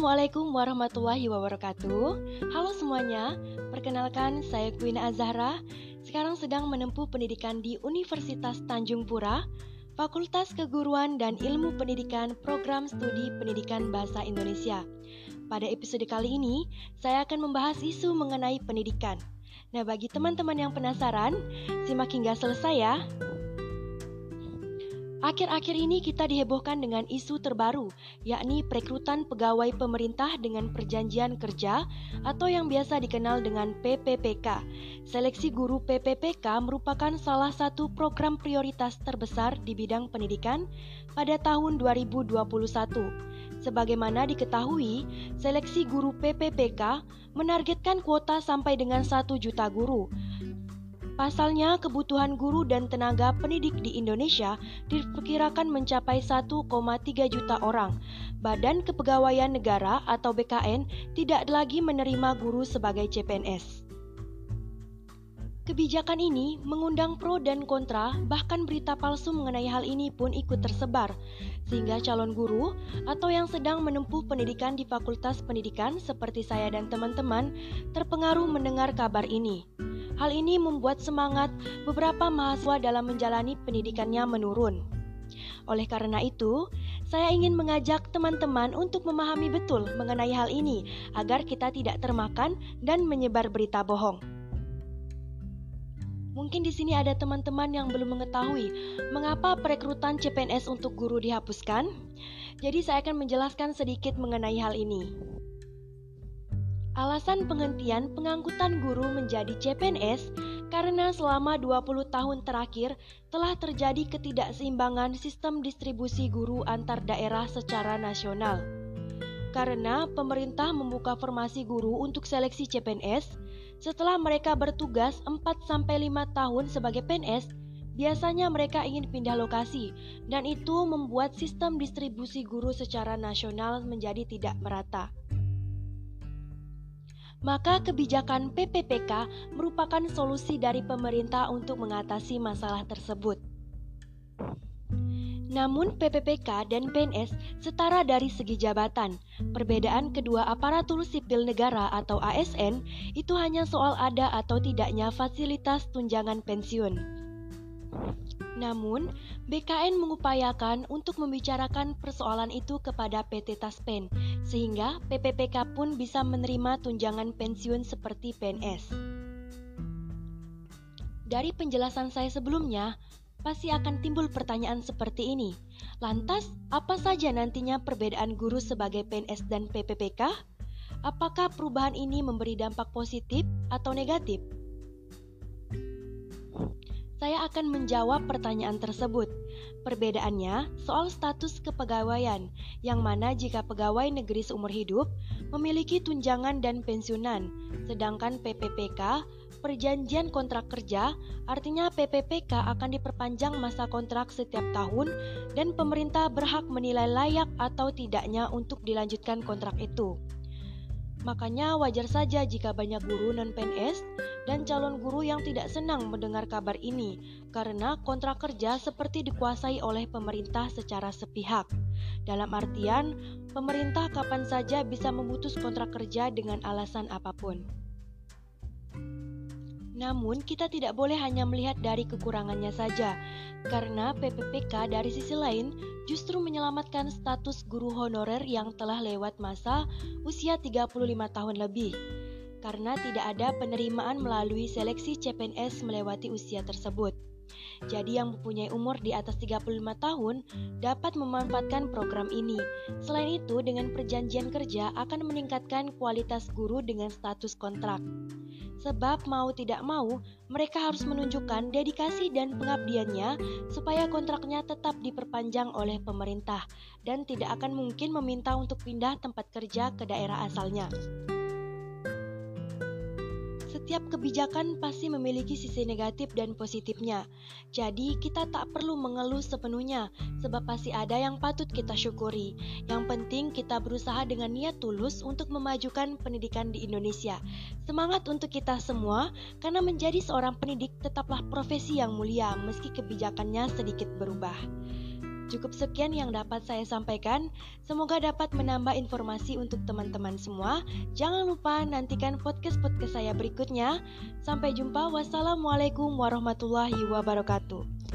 Assalamualaikum warahmatullahi wabarakatuh. Halo semuanya, perkenalkan saya Queen Azahra. Sekarang sedang menempuh pendidikan di Universitas Tanjung Pura, Fakultas Keguruan dan Ilmu Pendidikan Program Studi Pendidikan Bahasa Indonesia. Pada episode kali ini, saya akan membahas isu mengenai pendidikan. Nah, bagi teman-teman yang penasaran, simak hingga selesai ya. Akhir-akhir ini kita dihebohkan dengan isu terbaru, yakni perekrutan pegawai pemerintah dengan perjanjian kerja atau yang biasa dikenal dengan PPPK. Seleksi guru PPPK merupakan salah satu program prioritas terbesar di bidang pendidikan pada tahun 2021. Sebagaimana diketahui, seleksi guru PPPK menargetkan kuota sampai dengan 1 juta guru. Pasalnya, kebutuhan guru dan tenaga pendidik di Indonesia diperkirakan mencapai 1,3 juta orang. Badan Kepegawaian Negara atau BKN tidak lagi menerima guru sebagai CPNS. Kebijakan ini mengundang pro dan kontra, bahkan berita palsu mengenai hal ini pun ikut tersebar, sehingga calon guru atau yang sedang menempuh pendidikan di Fakultas Pendidikan seperti saya dan teman-teman terpengaruh mendengar kabar ini. Hal ini membuat semangat beberapa mahasiswa dalam menjalani pendidikannya menurun. Oleh karena itu, saya ingin mengajak teman-teman untuk memahami betul mengenai hal ini agar kita tidak termakan dan menyebar berita bohong. Mungkin di sini ada teman-teman yang belum mengetahui mengapa perekrutan CPNS untuk guru dihapuskan. Jadi saya akan menjelaskan sedikit mengenai hal ini. Alasan penghentian pengangkutan guru menjadi CPNS karena selama 20 tahun terakhir telah terjadi ketidakseimbangan sistem distribusi guru antar daerah secara nasional. Karena pemerintah membuka formasi guru untuk seleksi CPNS, setelah mereka bertugas 4-5 tahun sebagai PNS, biasanya mereka ingin pindah lokasi, dan itu membuat sistem distribusi guru secara nasional menjadi tidak merata maka kebijakan PPPK merupakan solusi dari pemerintah untuk mengatasi masalah tersebut. Namun PPPK dan PNS setara dari segi jabatan. Perbedaan kedua aparatur sipil negara atau ASN itu hanya soal ada atau tidaknya fasilitas tunjangan pensiun. Namun, BKN mengupayakan untuk membicarakan persoalan itu kepada PT Taspen, sehingga PPPK pun bisa menerima tunjangan pensiun seperti PNS. Dari penjelasan saya sebelumnya, pasti akan timbul pertanyaan seperti ini. Lantas, apa saja nantinya perbedaan guru sebagai PNS dan PPPK? Apakah perubahan ini memberi dampak positif atau negatif? Saya akan menjawab pertanyaan tersebut. Perbedaannya soal status kepegawaian, yang mana jika pegawai negeri seumur hidup memiliki tunjangan dan pensiunan, sedangkan PPPK perjanjian kontrak kerja, artinya PPPK akan diperpanjang masa kontrak setiap tahun dan pemerintah berhak menilai layak atau tidaknya untuk dilanjutkan kontrak itu. Makanya wajar saja jika banyak guru non-PNS dan calon guru yang tidak senang mendengar kabar ini karena kontrak kerja seperti dikuasai oleh pemerintah secara sepihak. Dalam artian, pemerintah kapan saja bisa memutus kontrak kerja dengan alasan apa pun. Namun, kita tidak boleh hanya melihat dari kekurangannya saja, karena PPPK dari sisi lain justru menyelamatkan status guru honorer yang telah lewat masa usia 35 tahun lebih. Karena tidak ada penerimaan melalui seleksi CPNS melewati usia tersebut. Jadi yang mempunyai umur di atas 35 tahun dapat memanfaatkan program ini. Selain itu, dengan perjanjian kerja akan meningkatkan kualitas guru dengan status kontrak. Sebab mau tidak mau, mereka harus menunjukkan dedikasi dan pengabdiannya supaya kontraknya tetap diperpanjang oleh pemerintah dan tidak akan mungkin meminta untuk pindah tempat kerja ke daerah asalnya. Setiap kebijakan pasti memiliki sisi negatif dan positifnya. Jadi, kita tak perlu mengeluh sepenuhnya, sebab pasti ada yang patut kita syukuri. Yang penting kita berusaha dengan niat tulus untuk memajukan pendidikan di Indonesia. Semangat untuk kita semua, karena menjadi seorang pendidik tetaplah profesi yang mulia meski kebijakannya sedikit berubah. Cukup sekian yang dapat saya sampaikan. Semoga dapat menambah informasi untuk teman-teman semua. Jangan lupa nantikan podcast-podcast saya berikutnya. Sampai jumpa. Wassalamualaikum warahmatullahi wabarakatuh.